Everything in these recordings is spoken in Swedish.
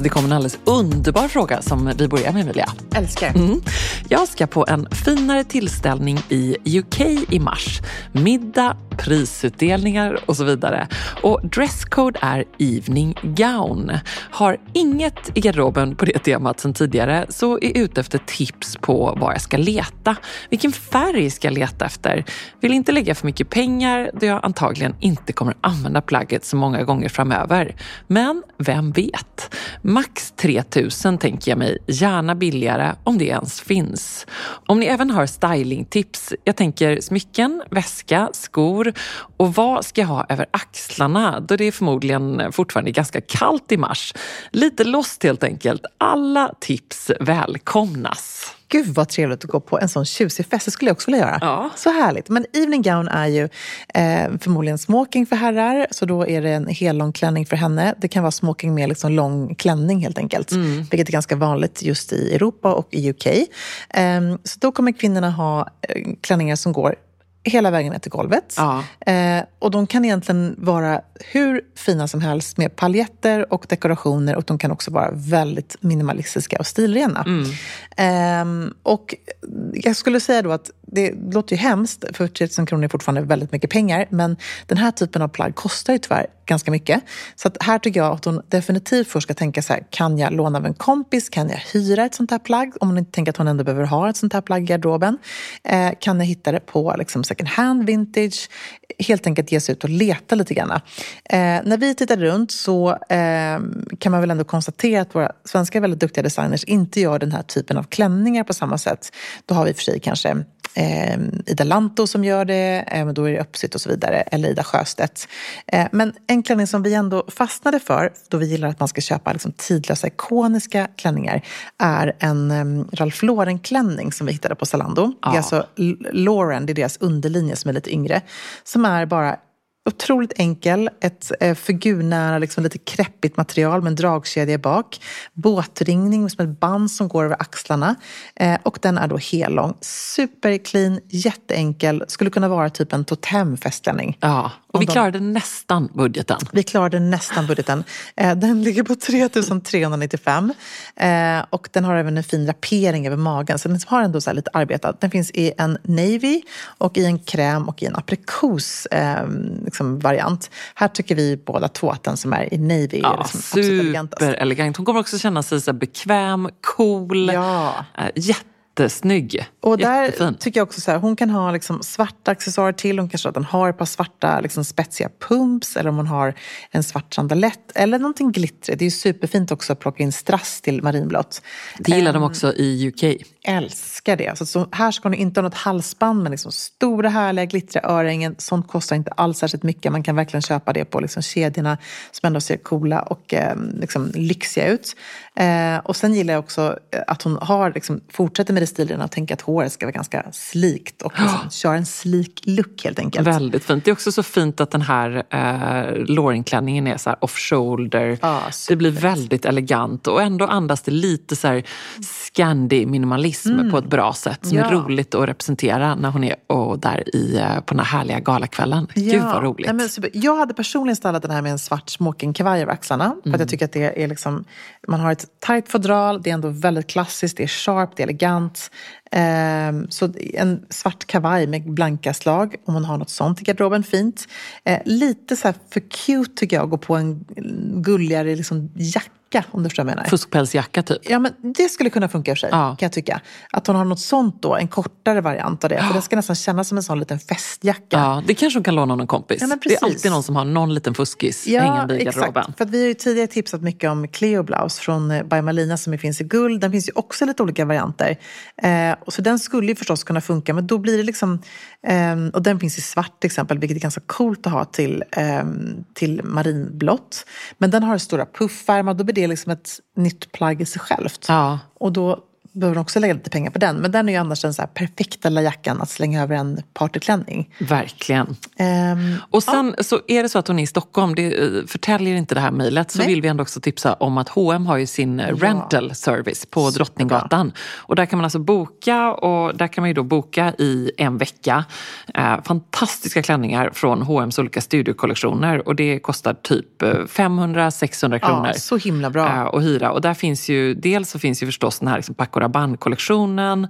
Alltså det kom en alldeles underbar fråga som vi börjar med Emilia. Älskar. Mm. Jag ska på en finare tillställning i UK i mars. Middag, prisutdelningar och så vidare. Och dresscode är evening gown. Har inget i garderoben på det temat sedan tidigare så är ute efter tips på vad jag ska leta. Vilken färg ska jag leta efter? Vill inte lägga för mycket pengar då jag antagligen inte kommer använda plagget så många gånger framöver. Men vem vet? Max 3000 tänker jag mig, gärna billigare om det ens finns. Om ni även har stylingtips, jag tänker smycken, väska, skor och vad ska jag ha över axlarna då det är förmodligen fortfarande ganska kallt i mars. Lite lost helt enkelt. Alla tips välkomnas. Gud vad trevligt att gå på en sån tjusig fest. Det skulle jag också vilja göra. Ja. Så härligt. Men evening gown är ju eh, förmodligen smoking för herrar. Så då är det en hellång klänning för henne. Det kan vara smoking med liksom lång klänning helt enkelt. Vilket är ganska vanligt just i Europa och i UK. Eh, så då kommer kvinnorna ha eh, klänningar som går hela vägen ner till golvet. Ja. Eh, och de kan egentligen vara hur fina som helst med paljetter och dekorationer och de kan också vara väldigt minimalistiska och stilrena. Ehm, och jag skulle säga då att det låter ju hemskt, för 3000 kronor är fortfarande väldigt mycket pengar, men den här typen av plagg kostar ju tyvärr ganska mycket. Så att här tycker jag att hon definitivt först ska tänka så här, kan jag låna av en kompis? Kan jag hyra ett sånt här plagg? Om hon inte tänker att hon ändå behöver ha ett sånt här plagg i garderoben. Eh, kan jag hitta det på liksom second hand, vintage? Helt enkelt ge sig ut och leta lite grann. Eh, när vi tittade runt så eh, kan man väl ändå konstatera att våra svenska väldigt duktiga designers inte gör den här typen av klänningar på samma sätt. Då har vi för sig kanske eh, Ida Lanto som gör det, eh, men då är det Uppsitt och så vidare, eller Ida Sjöstedt. Eh, men en klänning som vi ändå fastnade för, då vi gillar att man ska köpa liksom, tidlösa, ikoniska klänningar, är en eh, Ralph Lauren-klänning som vi hittade på Zalando. Det är Ja. alltså Lauren, det är deras underlinje som är lite yngre, som är bara otroligt enkel, ett eh, figurnära, liksom lite kreppigt material med en dragkedja bak. Båtringning med ett band som går över axlarna. Eh, och den är då hellång. Superclean, jätteenkel. Skulle kunna vara typ en totemfestklänning. Ja, och vi de- klarade nästan budgeten. Vi klarade nästan budgeten. Eh, Den ligger på 3 395 Eh, och den har även en fin rapering över magen så den har ändå så lite arbetat. Den finns i en navy och i en kräm och i en aprikos eh, liksom variant. Här tycker vi båda två att den som är i navy är Ja, liksom absolut elegantast. superelegant. Hon kommer också känna sig så bekväm, cool, Ja. eh, jättesnygg. Och där Jättefin. tycker jag också så här, hon kan ha liksom svarta accessoarer till. Hon kanske att den har ett par svarta liksom spetsiga pumps eller om hon har en svart sandalett eller någonting glittrigt. Det är ju superfint också att plocka in strass till marinblått. Det gillar Ehm, de också i UK. älskar det. Så, så här ska hon inte ha något halsband med liksom stora härliga glittriga örhängen. Sånt kostar inte alls särskilt mycket. Man kan verkligen köpa det på liksom kedjorna som ändå ser coola och eh, liksom lyxiga ut. Eh, och sen gillar jag också eh, att hon har, liksom, fortsätter med det stilen och tänker att håret ska vara ganska slikt och liksom, kör en slik look helt enkelt. Väldigt fint. Det är också så fint att den här eh, Lauren-klänningen är så här off-shoulder. Ja, det blir väldigt elegant och ändå andas det lite så här Scandi-minimalism på ett bra sätt som är Mm. Ja. roligt att representera när hon är och där i, eh, på den här härliga galakvällen. Gud vad roligt. Nej, men super. Jag hade personligen stallat den här med en svart smokingkavaj över axlarna. För Mm. att jag tycker att det är liksom, man har ett tajt fodral, det är ändå väldigt klassiskt, det är sharp, det är elegant. Ehm, så en svart kavaj med blanka slag, om man har något sånt i garderoben, fint. Eh, lite så här för cute tycker jag, att gå på en gulligare liksom, jacka, om du förstår vad jag menar. Fuskpälsjacka typ. Ja, men det skulle kunna funka i och för sig, Ja. kan jag tycka. Att hon har något sånt då, en kortare variant av det. För det ska nästan kännas som en sån liten festjacka. Ja, det kanske hon kan låna någon kompis. Ja, men det är alltid någon som har någon liten fuskis hängande i garderoben. exakt. För vi har ju tidigare tipsat mycket om Cleo Blouse från eh, By Malina som finns i guld. Den finns ju också lite olika varianter. Och så den skulle ju förstås kunna funka, men då blir det liksom... Eh, och den finns i svart till exempel, vilket är ganska coolt att ha till, eh, till marinblått. Men den har stora puffärmar, då blir det liksom ett nytt plagg i sig självt. Ja. Och då behöver man också lägga lite pengar på den. Men den är ju annars den så här perfekta lilla jackan att slänga över en partyklänning. Verkligen. Ehm, Och sen så är det så att hon är i Stockholm, det eh, förtäljer inte det här mejlet, så Nej. vill vi ändå också tipsa om att H&M har ju sin eh, rental service på Drottninggatan. Och där kan man alltså boka och där kan man ju då boka i en vecka. Eh, fantastiska klänningar från H&M's olika studiokollektioner och det kostar typ eh, 500-600 kronor. ja, så himla bra. eh, att hyra. Och där finns ju, dels så finns ju förstås den här liksom Paco Rabanne-kollektionen.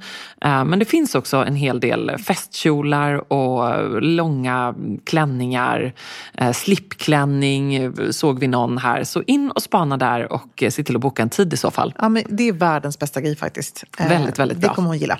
eh, Men det finns också en hel del festkjolar och långa klänningar. Eh, Slipklänning såg vi någon här. Så in och spana där och se till att boka en tid i så fall. Ja, men det är världens bästa grej faktiskt. Eh, Väldigt, väldigt Det bra. Mm. kommer hon gilla.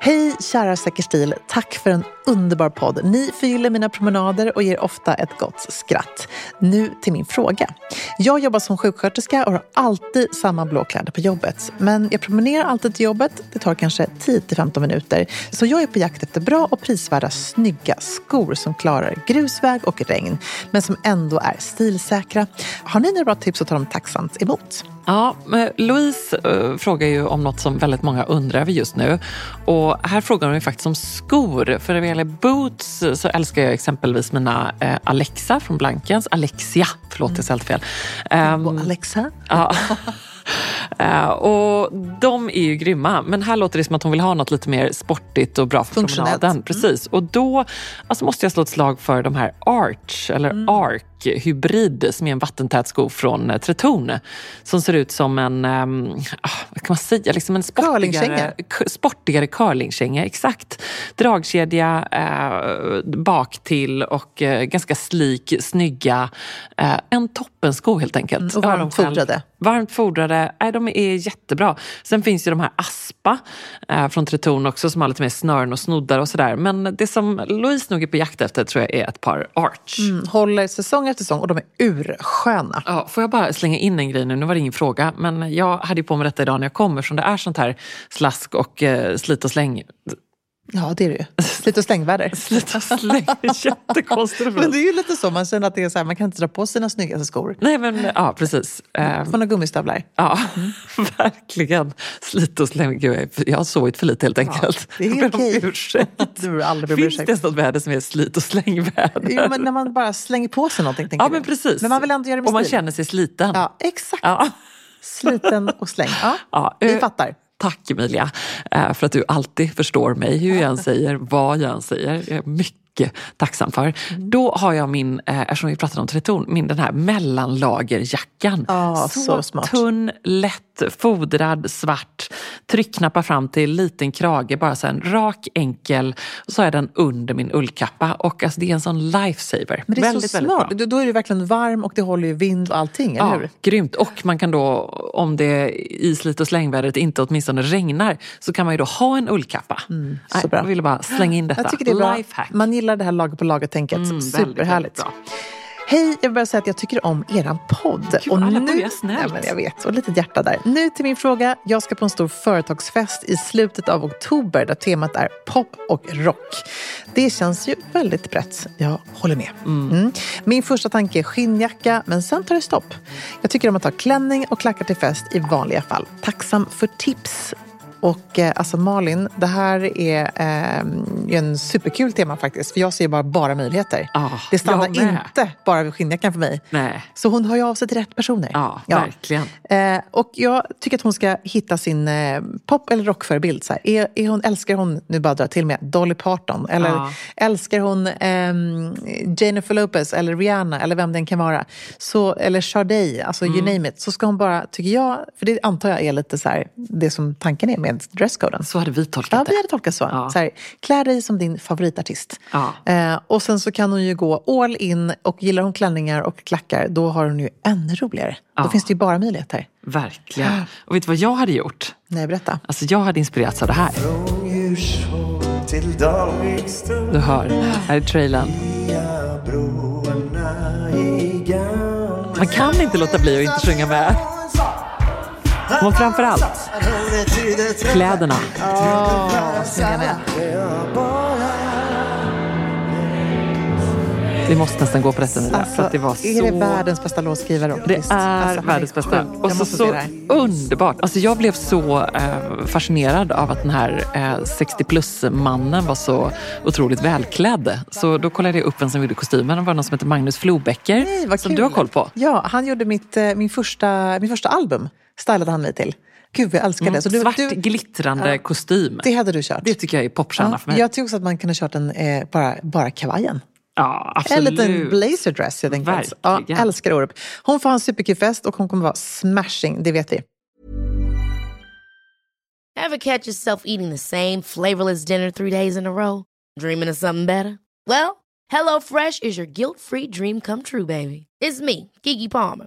Hej kära Säker stil, tack för en underbar podd. Ni förgyller mina promenader och ger ofta ett gott skratt. Nu till min fråga. Jag jobbar som sjuksköterska och har alltid samma blå kläder på jobbet. Men jag promenerar alltid till jobbet. Det tar kanske 10-15 minuter. Så jag är på jakt efter bra och prisvärda snygga skor som klarar grusväg och regn, men som ändå är stilsäkra. Har ni några bra tips så tar de tacksamt emot. Ja, Louise eh, frågar ju om något som väldigt många undrar över just nu. Och här frågar hon ju faktiskt om skor. För gäller boots så älskar jag exempelvis mina eh, Alexa från Blankens. Alexia, förlåt jag sa helt fel. Och Alexa? Ja. Eh, och de är ju grymma, men här låter det som att hon vill ha något lite mer sportigt och bra för Funktionellt. promenaden. Precis. Och då alltså måste jag slå ett slag för de här Arch, eller Mm. Arc Hybrid, som är en vattentät sko från eh, Tretorn. Som ser ut som en, ah, vad kan man säga, liksom en sportigare, Curlingkänga. k- sportigare curlingkänga. Exakt. Dragkedja eh, bak till och eh, ganska slik, snygga. Eh, en toppensko helt enkelt. Mm, och varmt fodrade. Varmt fodrade. Nej, de är jättebra. Sen finns ju de här Aspa eh, från Tretorn också som har lite mer snören och snoddar och sådär. Men det som Louise nog är på jakt efter tror jag är ett par Arch. Mm, håller säsong efter säsong och de är ursköna. Ja, får jag bara slänga in en grej nu? Nu var det ingen fråga, men jag hade ju på mig detta idag när jag kom eftersom det är sånt här slask och eh, slit och släng. Ja, det är det ju. Slit och slängväder. Slit och släng, jättekonstigt. men det är ju lite så, man känner att det är så här, man kan inte dra på sina snyggaste skor. Nej, men ja, precis. Man får några gummistövlar. Ja, verkligen. Slit och släng. Gud, jag har sovit för lite helt enkelt. det är okej. ursäkt. Du aldrig be om Finns ursäkt. det ens något väder som är slit och slängväder? Jo, men när man bara slänger på sig någonting. tänker Ja, men precis. Men man vill ändå göra det med Och man stil. känner sig sliten. Ja, exakt. Ja. Sliten och släng. Ja, Ja, vi eh, fattar. Tack Emilia, eh, för att du alltid förstår mig, hur jag än säger, vad jag än säger. Jag är mycket tacksam för. Mm. Då har jag min, eh, eftersom vi pratade om Tretorn, min den här mellanlagerjackan. Ja, så smart. tunn, lätt, fodrad, svart. Tryckknappar fram till liten krage, bara så en rak, enkel. Och så har jag den under min ullkappa. Och alltså, det är en sån lifesaver. Men det är väldigt, så väldigt smart. bra. Då- är du verkligen varm och det håller ju vind och allting, eller Ja, hur? grymt. Och man kan då, om det i slit och slängvädret inte åtminstone regnar, så kan man ju då ha en ullkappa. Mm, så bra. Jag ville bara slänga in detta. Jag tycker det är bra. Lifehack. Man gillar det här lager på lager-tänket. Mm, väldigt, Superhärligt. väldigt bra. Hej, jag vill bara säga att jag tycker om eran podd. Gud, alla börjar snällt. Men jag vet, och ett litet hjärta där. Nu till min fråga. Jag ska på en stor företagsfest i slutet av oktober där temat är pop och rock. Det känns ju väldigt brett. Jag håller med. Mm. Min första tanke är skinnjacka, men sen tar det stopp. Jag tycker om att ha klänning och klackar till fest i vanliga fall. Tacksam för tips. Och eh, alltså Malin, det här är eh, en superkul tema faktiskt. För jag ser bara, bara möjligheter. Ah, det stannar inte bara vid skinnjackan för mig. Nej. Så hon hör ju av sig till rätt personer. Ja, verkligen. Eh, och jag tycker att hon ska hitta sin eh, pop eller rockförebild. Så här. Är, är hon, älskar hon, nu bara drar jag till med, Dolly Parton? Eller Ja. älskar hon ehm, Jennifer Lopez eller Rihanna eller vem den kan vara? Så, eller Sade, alltså Mm. you name it. Så ska hon bara, tycker jag, för det antar jag är lite så här, det som tanken är med dresscoden. Så hade vi tolkat Ja, vi det. hade tolkat så. Ja. så här, klä dig som din favoritartist. Ja. Eh, och sen så kan hon ju gå all in och gillar hon klänningar och klackar då har hon ju ännu roligare. Då Ja. finns det ju bara möjligheter. Verkligen. Och vet du vad jag hade gjort? Nej, berätta. Alltså jag hade inspirerats av det här. Du hör, här är trailern. Man kan inte låta bli att inte sjunga med. Och framför allt, kläderna. Vi måste nästan gå på detta Emilia, Alltså, för att det var är så... det världens bästa låtskrivare Det är Alltså, världens bästa. Och så, så underbart. Alltså jag blev så eh, fascinerad av att den här eh, 60 plus-mannen var så otroligt välklädd. Så då kollade jag upp vem som gjorde kostymen. Det var någon som heter Magnus Flobecker. Nej, som kul. du har koll på. Ja, han gjorde mitt, eh, min, första, min första album. Stylade han mig till. Gud, jag älskar det. Så du, Svart du, glittrande kostym. det hade du kört. Det tycker jag är popstjärna ja, för mig. jag tycker också att man kunde ha kört en, eh, bara, bara kavajen. Ja, En absolut. liten blazerdress helt enkelt. Ja, älskar Orup. Hon får ha en superkul fest och hon kommer vara smashing, det vet vi. Ever catch yourself eating the same flavorless dinner three days in a row? Dreaming of something better? Well, HelloFresh is your guilt free dream come true, baby. It's me, Gigi Palmer.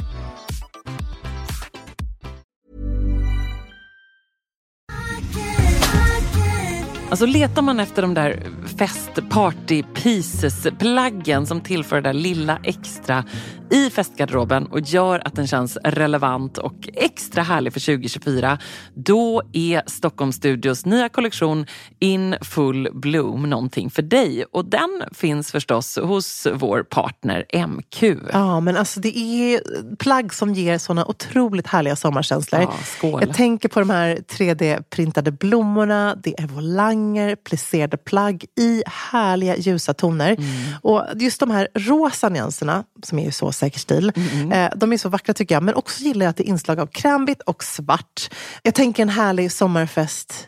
Alltså letar man efter de där fest party pieces plaggen som tillför det där lilla extra i festgarderoben och gör att den känns relevant och extra härlig för 2024. Då är Stockholm Studios nya kollektion In Full Bloom någonting för dig. Och den finns förstås hos vår partner MQ. Ja, men alltså det är plagg som ger såna otroligt härliga sommarkänslor. Ja, skål. Jag tänker på de här 3D-printade blommorna, det är volanger, plisserade plagg i härliga ljusa toner. Mm. Och just de här rosa nyanserna, som är ju så säker stil, Mm, eh, de är så vackra tycker jag. Men också gillar jag att det är inslag av krämvitt och svart. Jag tänker en härlig sommarfest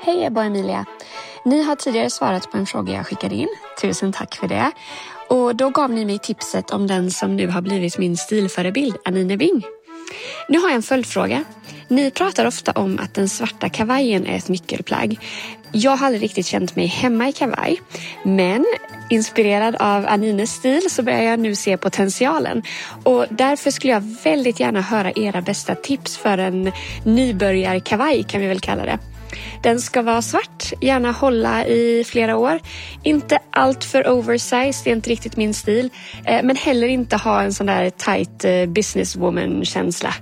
Hej Ebba och Emilia. Ni har tidigare svarat på en fråga jag skickade in. Tusen tack för det. Och då gav ni mig tipset om den som nu har blivit min stilförebild, Anine Bing. Nu har jag en följdfråga. Ni pratar ofta om att den svarta kavajen är ett nyckelplagg. Jag har aldrig riktigt känt mig hemma i kavaj. Men inspirerad av Anines stil så börjar jag nu se potentialen. Och därför skulle jag väldigt gärna höra era bästa tips för en nybörjarkavaj kan vi väl kalla det. Den ska vara svart, gärna hålla i flera år. Inte allt för oversized, det är inte riktigt min stil. Eh, Men heller inte ha en sån där tight eh, businesswoman-känsla.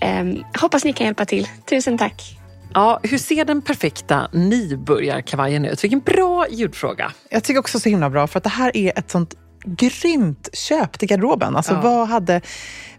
Eh, Hoppas ni kan hjälpa till. Tusen tack! Ja, hur ser den perfekta nybörjarkavajen ut? Vilken bra ljudfråga. Jag tycker också så himla bra, för att det här är ett sånt grymt köp till garderoben. Alltså, Ja. Vad hade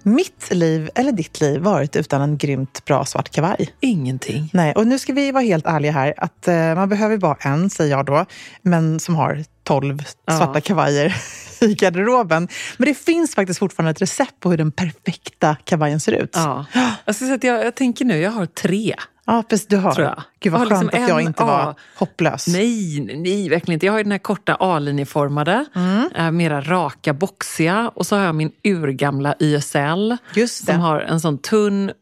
mitt liv, eller ditt liv, varit utan en grymt bra svart kavaj? Ingenting. Nej, och nu ska vi vara helt ärliga här, att eh, man behöver bara en, säger jag då, men som har tolv Ja. svarta kavajer i garderoben. Men det finns faktiskt fortfarande ett recept på hur den perfekta kavajen ser ut. Ja. Jag, ska säga att jag, jag tänker nu, jag har tre. Ja, precis, du har. Tror jag. Gud vad Jag skönt liksom att jag inte var ja. hopplös. Nej, nej, verkligen inte. Jag har ju den här korta A-linjeformade, eh, mera raka, boxiga. Och så har jag min urgamla YSL som har en sån tunn, uh,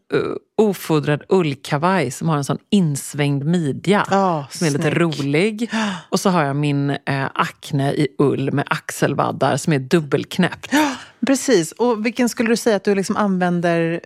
ofodrad ullkavaj som har en sån insvängd midja Ja, som är lite snygg. rolig. Och så har jag min eh, Acne i ull med axelvaddar som är dubbelknäppt. Precis. Och vilken skulle du säga att du liksom använder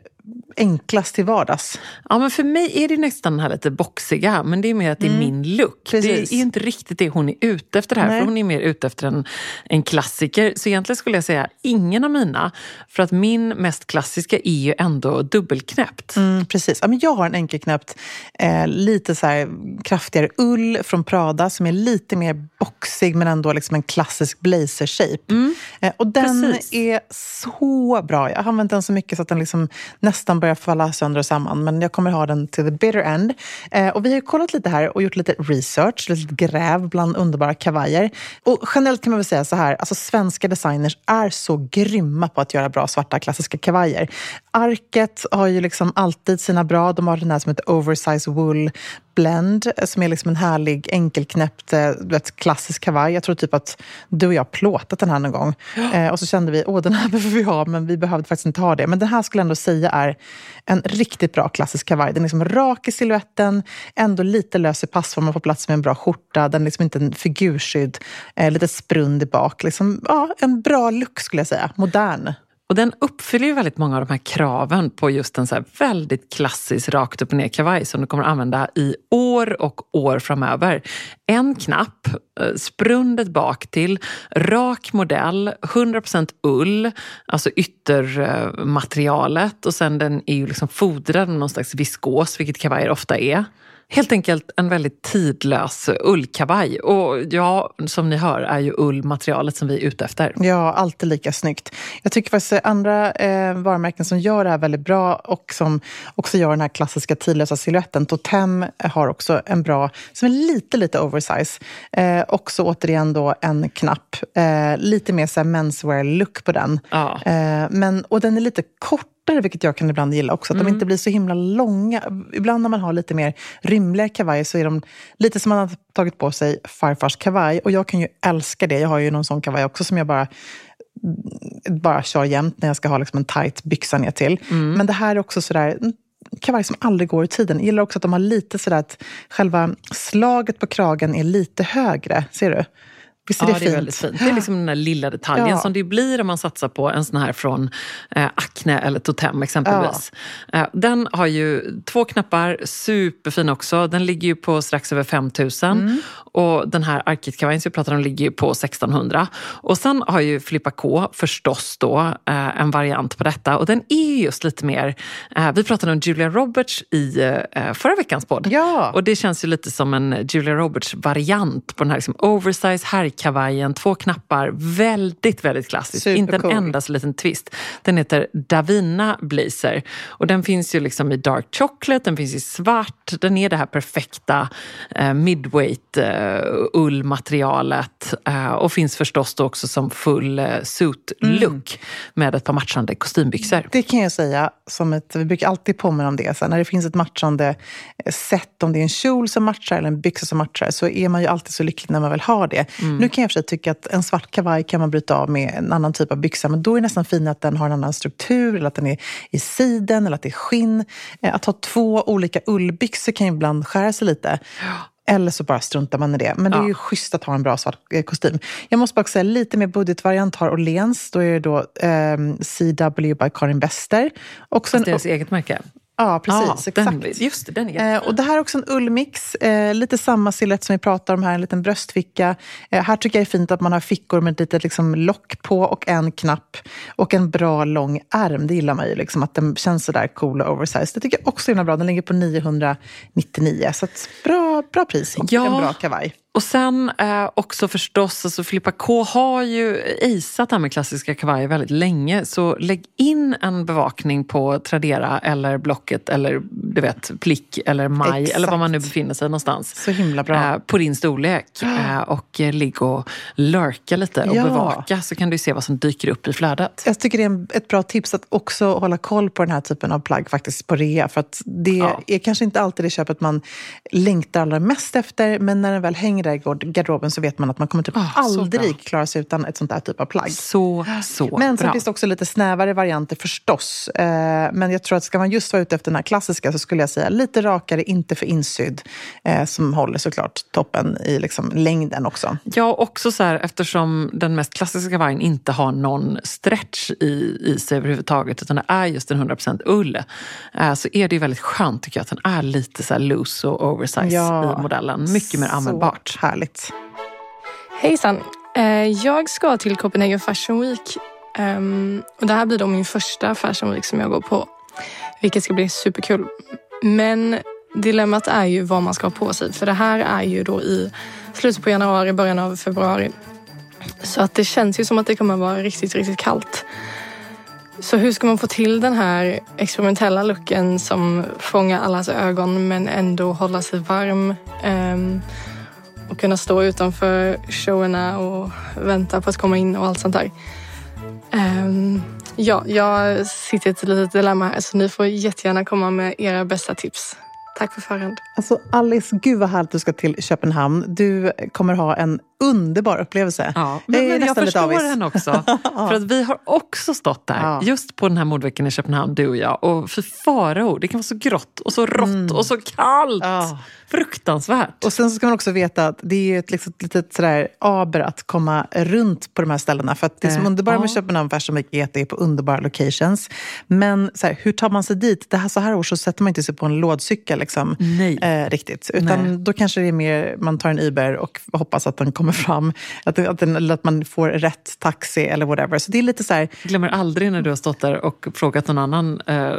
enklast till vardags? Ja, men för mig är det nästan den här lite boxiga, men det är mer att det är min look. Precis. Det är inte riktigt det hon är ute efter här, Nej. för hon är mer ute efter en, en klassiker. Så egentligen skulle jag säga ingen av mina, för att min mest klassiska är ju ändå dubbelknäppt. Mm, precis. Ja, men jag har en enkelknäppt, eh, lite så här kraftigare ull från Prada som är lite mer boxig men ändå liksom en klassisk blazer-shape. Eh, och den Precis. är så bra. Jag har använt den så mycket så att den liksom nästan börjar falla sönder och samman. Men jag kommer ha den till the bitter end. Eh, och vi har kollat lite här och gjort lite research, lite gräv bland underbara kavajer. Och generellt kan man väl säga så här, alltså svenska designers är så grymma på att göra bra svarta klassiska kavajer. Arket har ju liksom alltid sina bra. De har den här som heter Oversize Wool Blend som är liksom en härlig enkelknäppt eh, vet, klassisk kavaj. Jag tror typ att du och jag plåtat den här någon gång. Eh, och så kände vi, åh den här behöver vi ha, men vi behövde faktiskt inte ha det. Men den här skulle jag ändå säga är en riktigt bra klassisk kavaj. Den är liksom rak i siluetten, ändå lite lös i passformen på plats med en bra skjorta. Den är liksom inte en figurskydd, eh, lite sprund i bak. Liksom, ja, en bra look skulle jag säga, modern. Och den uppfyller ju väldigt många av de här kraven på just en så här väldigt klassisk rakt upp och ner kavaj som du kommer använda i år och år framöver. En knapp, eh, sprundet bak till, rak modell, 100% ull, alltså yttermaterialet och sen den är ju liksom fodrad med någon slags viskos, vilket kavajer ofta är. Helt enkelt en väldigt tidlös ullkavaj. Och ja, som ni hör är ju ull materialet som vi är ute efter. Ja, alltid lika snyggt. Jag tycker faktiskt andra eh, varumärken som gör det här väldigt bra och som också gör den här klassiska tidlösa siluetten. Totem har också en bra, som är lite, lite oversize. Eh, också återigen då en knapp. Eh, lite mer menswear-look på den. Ja. Eh, men, och den är lite kortare, vilket jag kan ibland gilla också. Att de inte blir så himla långa. Ibland när man har lite mer rymliga kavajer så är de lite som man har tagit på sig farfars kavaj. Och jag kan ju älska det. Jag har ju någon sån kavaj också som jag bara bara kör jämt när jag ska ha liksom en tight byxa ner till. Men det här är också sådär kavaj som aldrig går i tiden. Jag gillar också att de har lite sådär att själva slaget på kragen är lite högre. Ser du? Visst är ja, det det fint? är väldigt fint. Det är liksom den där lilla detaljen Ja. som det blir om man satsar på en sån här från eh, Acne eller Totem exempelvis. Eh, den har ju två knappar, superfin också. Den ligger ju på strax över 5 000 Mm. och den här Arkit-kavajen som vi pratar om ligger ju på 1600. Och sen har ju Filippa K förstås då eh, en variant på detta och den är just lite mer, eh, vi pratade om Julia Roberts i eh, förra veckans podd. Ja. Och det känns ju lite som en Julia Roberts-variant på den här liksom oversize kavajkavajen, två knappar, väldigt, väldigt klassiskt. Inte en Supercool. endaste liten twist. Den heter Davina Blazer och den finns ju liksom i dark chocolate, den finns i svart. Den är det här perfekta eh, midweight eh, ullmaterialet eh, och finns förstås då också som full eh, suit look med ett par matchande kostymbyxor. Det kan jag säga, som ett, vi brukar alltid påminna om det. Så när det finns ett matchande eh, set, om det är en kjol som matchar eller en byxa som matchar, så är man ju alltid så lycklig när man väl har det. Nu kan jag för sig tycka att en svart kavaj kan man bryta av med en annan typ av byxa, men då är det nästan fint att den har en annan struktur, eller att den är i siden, eller att det är skinn. Eh, Att ha två olika ullbyxor kan ju ibland skära sig lite. Eller så bara struntar man i det. Men det är Ja. ju schysst att ha en bra svart eh, kostym. Jag måste bara säga, lite mer budgetvariant har Åhléns. Då är det då ehm, CW by Karin Wester. Också en, Deras eget märke. Ja, precis. Ja, exakt. den, just det, den är Eh, och det här är också en ullmix. Eh, lite samma silhuett som vi pratar om här, en liten bröstficka. Eh, här tycker jag det är fint att man har fickor med ett litet liksom, lock på och en knapp. Och en bra lång ärm, det gillar man ju. Liksom, att den känns sådär cool och oversized. Det tycker jag också är himla bra. Den ligger på 999. Så bra, bra pris och Ja. en bra kavaj. Och sen eh, också förstås, alltså Filippa K har ju isat det här med klassiska kavajer väldigt länge. Så lägg in en bevakning på Tradera eller Blocket eller du vet Plick eller Maj eller var man nu befinner sig någonstans. Så himla bra. Eh, på din storlek. Eh, och eh, ligg och lurka lite och Ja. bevaka så kan du se vad som dyker upp i flödet. Jag tycker det är en, ett bra tips att också hålla koll på den här typen av plagg faktiskt på rea. För att det Ja. är kanske inte alltid det köpet man längtar allra mest efter. Men när den väl hänger där i gard- garderoben så vet man att man kommer typ så aldrig klara sig utan ett sånt där typ av plagg. Så, så Men sen bra. finns det också lite snävare varianter förstås. Eh, men jag tror att ska man just vara ute efter den här klassiska så skulle jag säga lite rakare, inte för insydd. Eh, som håller såklart toppen i liksom längden också. Ja, också så här, eftersom den mest klassiska kavajen inte har någon stretch i, i sig överhuvudtaget utan det är just en 100% ull eh, så är det ju väldigt skönt tycker jag att den är lite så loose och oversize i modellen. Mycket mer användbart. Härligt. Hejsan! Eh, jag ska till Copenhagen Fashion Week. Ehm, och det här blir då min första Fashion Week som jag går på. Vilket ska bli superkul. Men dilemmat är ju vad man ska ha på sig. För det här är ju då i slutet på januari, början av februari. Så att det känns ju som att det kommer vara riktigt, riktigt kallt. Så hur ska man få till den här experimentella looken som fångar allas ögon men ändå hålla sig varm? Ehm, och kunna stå utanför showerna och vänta på att komma in och allt sånt där. Ehm, ja, jag sitter i ett litet dilemma här så ni får jättegärna komma med era bästa tips. Tack på förhand. Alltså Alice, gud vad härligt du ska till Köpenhamn. Du kommer ha en underbar upplevelse. Ja, Jag men, men jag nästan lite förstår avis. henne också. För att vi har också stått där, Ja. just på den här modeveckan i Köpenhamn, du och jag. Och för farao, det kan vara så grått och så rått och så kallt. Ja. Fruktansvärt. Och sen så ska man också veta att det är ett liksom, litet sådär aber att komma runt på de här ställena. För att det som är Eh, underbara med. Köpenhamn Fashion Week är att det är på underbara locations. Men så här, hur tar man sig dit? Det här, så här år så sätter man inte sig på en lådcykel liksom, Nej. eh, riktigt. Utan Nej. då kanske det är mer, man tar en Uber och hoppas att den kommer fram. Att, att, den, eller att man får rätt taxi eller whatever. Så det är lite så här, Jag glömmer aldrig när du har stått där och frågat någon annan eh,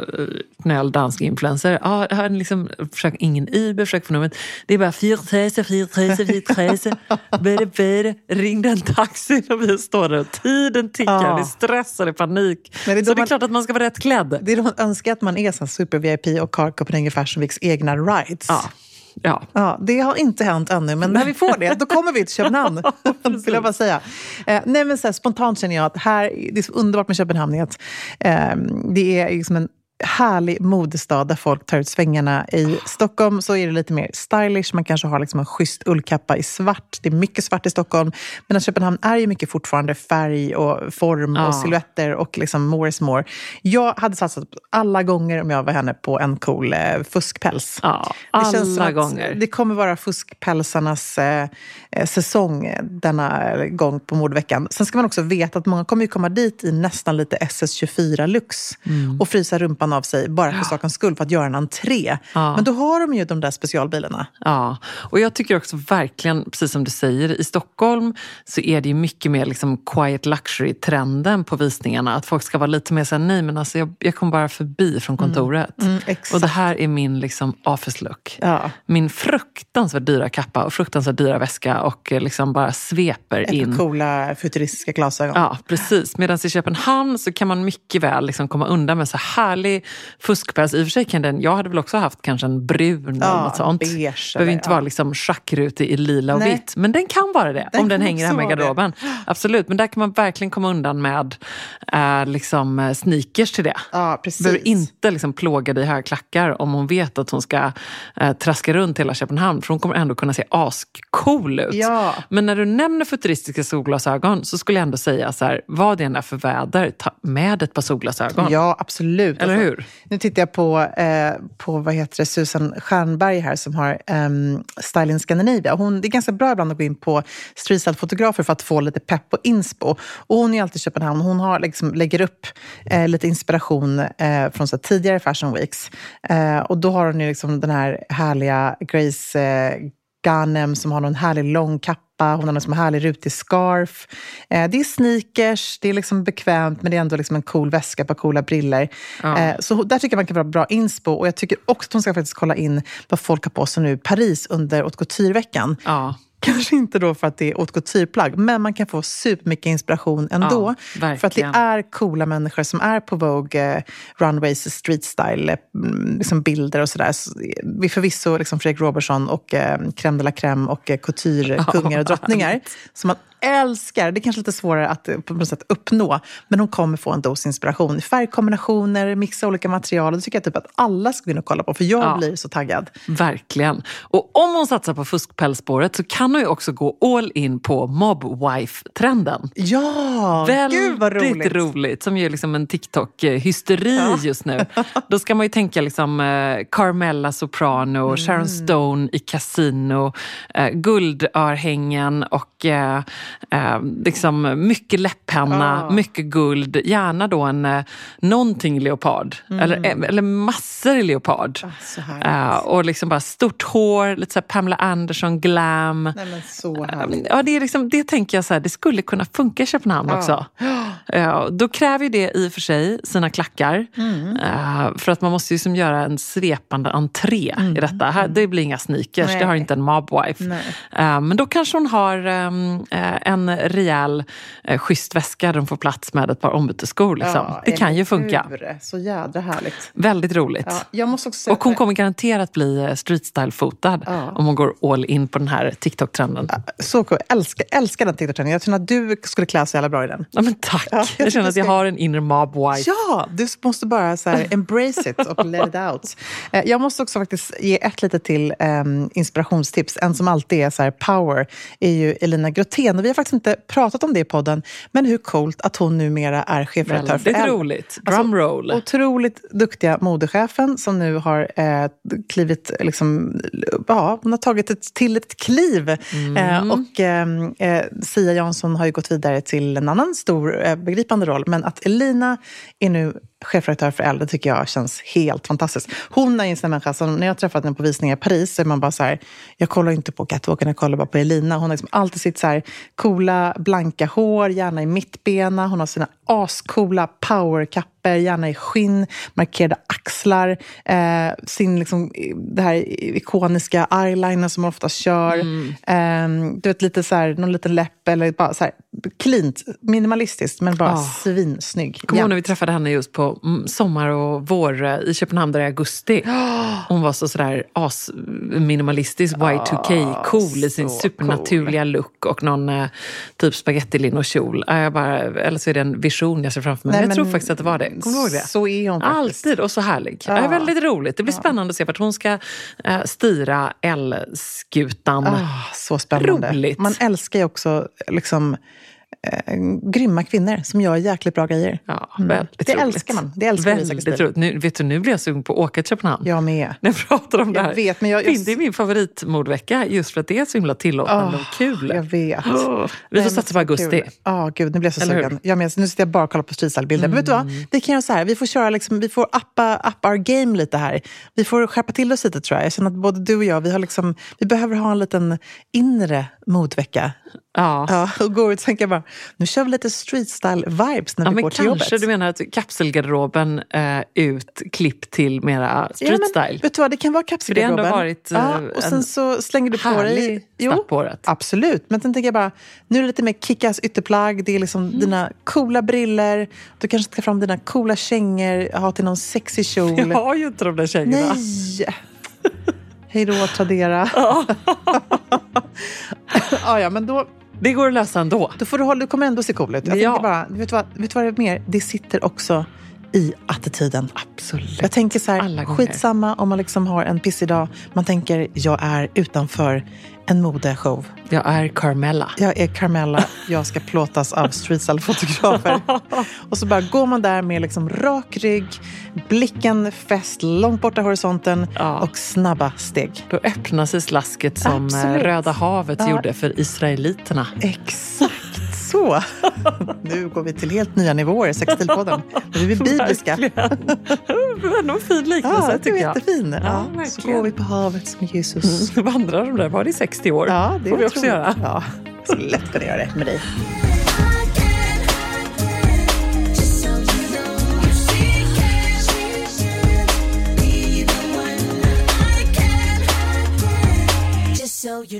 knöl dansk influencer. Ah, har liksom, försökt, ingen Uber, försökt få numret. Det är bara fyra trese, fyra trese, fyra trese. Bäde, bäde. Ring en taxi och vi står där tiden tickar. Ja. Det är stress och det är panik. Men det är så det är man- klart att man ska vara rätt klädd. det är då man önskar att man är så super-VIP och har Copenhagen Fashion Weeks egna rides. Ja. Ja. Ja, det har inte hänt ännu, men när vi får det, då kommer vi till Köpenhamn. vill jag bara säga. Eh, nej, men så här, spontant känner jag att här, det är så underbart med Köpenhamn att eh, det är liksom en härlig modestad där folk tar ut svängarna. I Stockholm så är det lite mer stylish. Man kanske har liksom en schysst ullkappa i svart. Det är mycket svart i Stockholm. Men Köpenhamn är ju mycket fortfarande färg och form Ja. och silhuetter och liksom more is more. Jag hade satsat alla gånger om jag var henne på en cool eh, fuskpäls. Ja, alla gånger. Det kommer vara fuskpälsarnas eh, eh, säsong denna gång på modeveckan. Sen ska man också veta att många kommer ju komma dit i nästan lite SS24 lux Mm. och frysa rumpan kappan av sig bara för sakens skull, för att göra en entré. Ja. Men då har de ju de där specialbilarna. Ja, och jag tycker också verkligen, precis som du säger, i Stockholm så är det ju mycket mer liksom quiet luxury-trenden på visningarna. Att folk ska vara lite mer såhär, nej men alltså jag, jag kom bara förbi från kontoret. Mm, exakt. och det här är min liksom office look. Ja. Min fruktansvärt dyra kappa och fruktansvärt dyra väska och eh, liksom bara sveper Ett in. coola futuristiska glasögon. Ja, precis. Medan i Köpenhamn så kan man mycket väl liksom komma undan med så härlig fuskpäls. I och för sig kan den, jag hade väl också haft kanske en brun eller Ja, något sånt. beige behöver inte ja. vara liksom schackrutig i lila och Nej. vitt. Men den kan vara det Den om den hänger hemma i garderoben. Absolut, men där kan man verkligen komma undan med eh, liksom, eh, sneakers till det. Ja, precis. Behöver inte liksom plåga dig i höga klackar om hon vet att hon ska eh, traska runt hela Köpenhamn. För hon kommer ändå kunna se ascool ut. Ja. Men när du nämner futuristiska solglasögon så skulle jag ändå säga så här, vad det än är för väder, ta med ett par solglasögon. Ja, absolut. Eller Alltså, hur? Nu tittar jag på, eh, på vad heter det, Susan Stjernberg här som har ehm, Style Styling Scandinavia. Hon, det är ganska bra ibland att gå in på streetstyle-fotografer för att få lite pepp och inspo. Och hon är alltid i Köpenhamn. Hon har, liksom, lägger upp eh, lite inspiration eh, från så tidigare Fashion Weeks. Eh, och då har hon ju liksom den här härliga Grace eh, Ganem som har någon härlig lång kappa. Hon har har härlig rutig scarf. Eh, det är sneakers, det är liksom bekvämt men det är ändå liksom en cool väska, par coola briller. Eh, så där tycker jag man kan vara bra inspo. Och jag tycker också att hon ska faktiskt kolla in vad folk har på sig nu i Paris under haute couture-veckan. Ja. Kanske inte då för att det är haute couture-plagg, men man kan få supermycket inspiration ändå. Ja, för att det är coola människor som är på Vogue, eh, runways, street style, eh, mm, liksom bilder och sådär. Så, eh, Vi förvisso liksom Fredrik Robertson och eh, crème de la crème och eh, couture-kungar och drottningar som man älskar. Det är kanske lite svårare att eh, på något sätt uppnå, men hon kommer få en dos inspiration. Färgkombinationer, mixa olika material. Det tycker jag typ att alla ska gå in och kolla på, för jag Ja. blir så taggad. Verkligen. Och om hon satsar på fuskpälsspåret så kan hon ju också gå all in på mobwife-trenden. Ja, gud vad Väldigt roligt! roligt. Som ju är liksom en TikTok-hysteri just nu. Då ska man ju tänka liksom eh, Carmella Soprano, Mm. Sharon Stone i Casino, eh, guldörhängen och eh, eh, liksom mycket läpppenna, Ja. mycket guld. Gärna då en eh, någonting leopard. Eller, eh, eller massor i leopard. Mm. Ah. Eh, och liksom bara stort hår, lite så Pamela Anderson glam. Nej, men så härligt. Ja, det, är liksom, det tänker jag så här, det skulle kunna funka i Köpenhamn också. Ja, då kräver det i och för sig sina klackar. Mm. Eh, för att man måste ju som göra en svepande entré i detta. Här, det blir inga sneakers, Nej. det har inte en mobwife. Nej. Eh, men då kanske hon har ehm, eh, en rejäl uh, schysst väska där hon får plats med ett par ombytesskor. Liksom. Ja, det kan ju funka. hur? Så jädra härligt. Väldigt roligt. Ja, jag måste också Och hon att- kommer garanterat bli eh, streetstyle-fotad Ja. om hon går all in på den här TikTok-trenden. Så cool. Älskar, älskar den TikTok-trenden. Jag tror att du skulle klä så jävla bra i den. Ja, men tack! Ja, jag jag känner att jag har en inner mob wife. Ja, du måste bara så här, embrace it och let it out. Eh, Jag måste också faktiskt ge ett litet till um, inspirationstips. En som alltid är så här power är ju Elina Grothén. Vi har faktiskt inte pratat om det i podden, men hur coolt att hon numera är chefredaktör för Väldigt Elle. roligt. Alltså, Drumroll. Otroligt duktiga modechefen som nu har eh, klivit, liksom, ja, hon har tagit ett till ett kliv. Eh, och eh, eh, Sia Jansson har ju gått vidare till en annan stor eh, begripande roll. Men att Elina är nu chefredaktör för Elle, det tycker jag känns helt fantastiskt. Hon är en sån människa som, när jag träffat henne på visningar i Paris, så är man bara så här, jag kollar inte på catwalken, jag kollar bara på Elina. Hon har liksom alltid sitt så här coola, blanka hår, gärna i mittbena. Hon har sina ascoola powerkappor, gärna i skinn, markerade axlar, eh, sin liksom, det här ikoniska eyeliner som hon ofta kör. Eh, du vet, lite så här, någon liten läpp eller bara så här cleant, minimalistiskt, men bara Ja. svinsnygg. Kommer ihåg när vi träffade henne just på mm, sommar och vår eh, i Köpenhamn där i augusti? Hon var så sådär as-minimalistisk, Y2K-cool i sin supernaturliga look och någon eh, typ spagettilinokjol. Ja, jag bara, eller så är det en vision jag ser framför mig. Nej, men jag tror faktiskt att det var det. Kommer du ihåg det? Så är hon faktiskt. Alltid och så härlig. Ja. Det är väldigt roligt. Det blir spännande att se vart hon ska eh, styra L-skutan. Ah, så spännande. Roligt. Man älskar ju också liksom, eh, grymma kvinnor som gör jäkligt bra grejer. Ja, Mm. Det roligt. älskar man. Det älskar väldigt roligt. Nu, vet du, nu blir jag sugen på att åka till Köpenhamn. Jag med. När jag pratar om det Jag här. vet, men jag- Finn, det är min favoritmodvecka just för att det är så himla tillåtande Åh, och kul. Jag vet. Åh, vi får satsa på augusti. Ja, gud, nu blir jag så sugen. Jag med, nu sitter jag bara och kollar på streetstyle-bilder. Men vet du vad? Vi kan göra så här, vi får köra liksom, vi får appa, appa our game lite här. Vi får skärpa till oss lite tror jag. Jag känner att både du och jag, vi, har liksom, vi behöver ha en liten inre modvecka. Ja. Ja, och gå ut och tänka bara, nu kör vi lite streetstyle-vibes när Ja, vi går till kanske jobbet. du menar att kapselgarderoben eh, ut, klipp till mera street Ja, men, style. Vet du vad, det kan vara För det har ändå kapselgarderoben. varit, eh, ja, och sen en så slänger du på dig... start på året. Absolut, men sen tänker jag bara, nu är det lite mer kickass ytterplagg, det är liksom Mm. dina coola briller, du kanske ska fram dina coola kängor, ha till någon sexy kjol. Jag har ju inte de där kängorna. Nej! Hej då, Tradera. ja, ja, men då, Det går att lösa ändå. då får du hålla, du kommer ändå se cool ut. Jag Ja. bara, vet du, vad, vet du vad det är mer? Det sitter också i attityden. Absolut. Jag tänker så här, skitsamma om man liksom har en pissig dag. Man tänker, jag är utanför en modeshow. Jag är Carmella. Jag är Carmella, jag ska plåtas av streetstyle-fotografer. och så bara går man där med liksom rak rygg, blicken fäst långt borta horisonten Ja. och snabba steg. Då öppnar sig slasket som eh, Absolut. Röda havet Ja. gjorde för israeliterna. Exakt så. nu går vi till helt nya nivåer i Sextilpodden. Nu är vi bibliska. Verkligen. Det var en fin liknelse Ja, tycker är jag. jättefin. Ja, Ja, så går vi på havet som Jesus. Mm. Vandrar de där var det i 60 år? Ja, det får vi också göra. Ja, så lätt kan jag göra det med dig. So you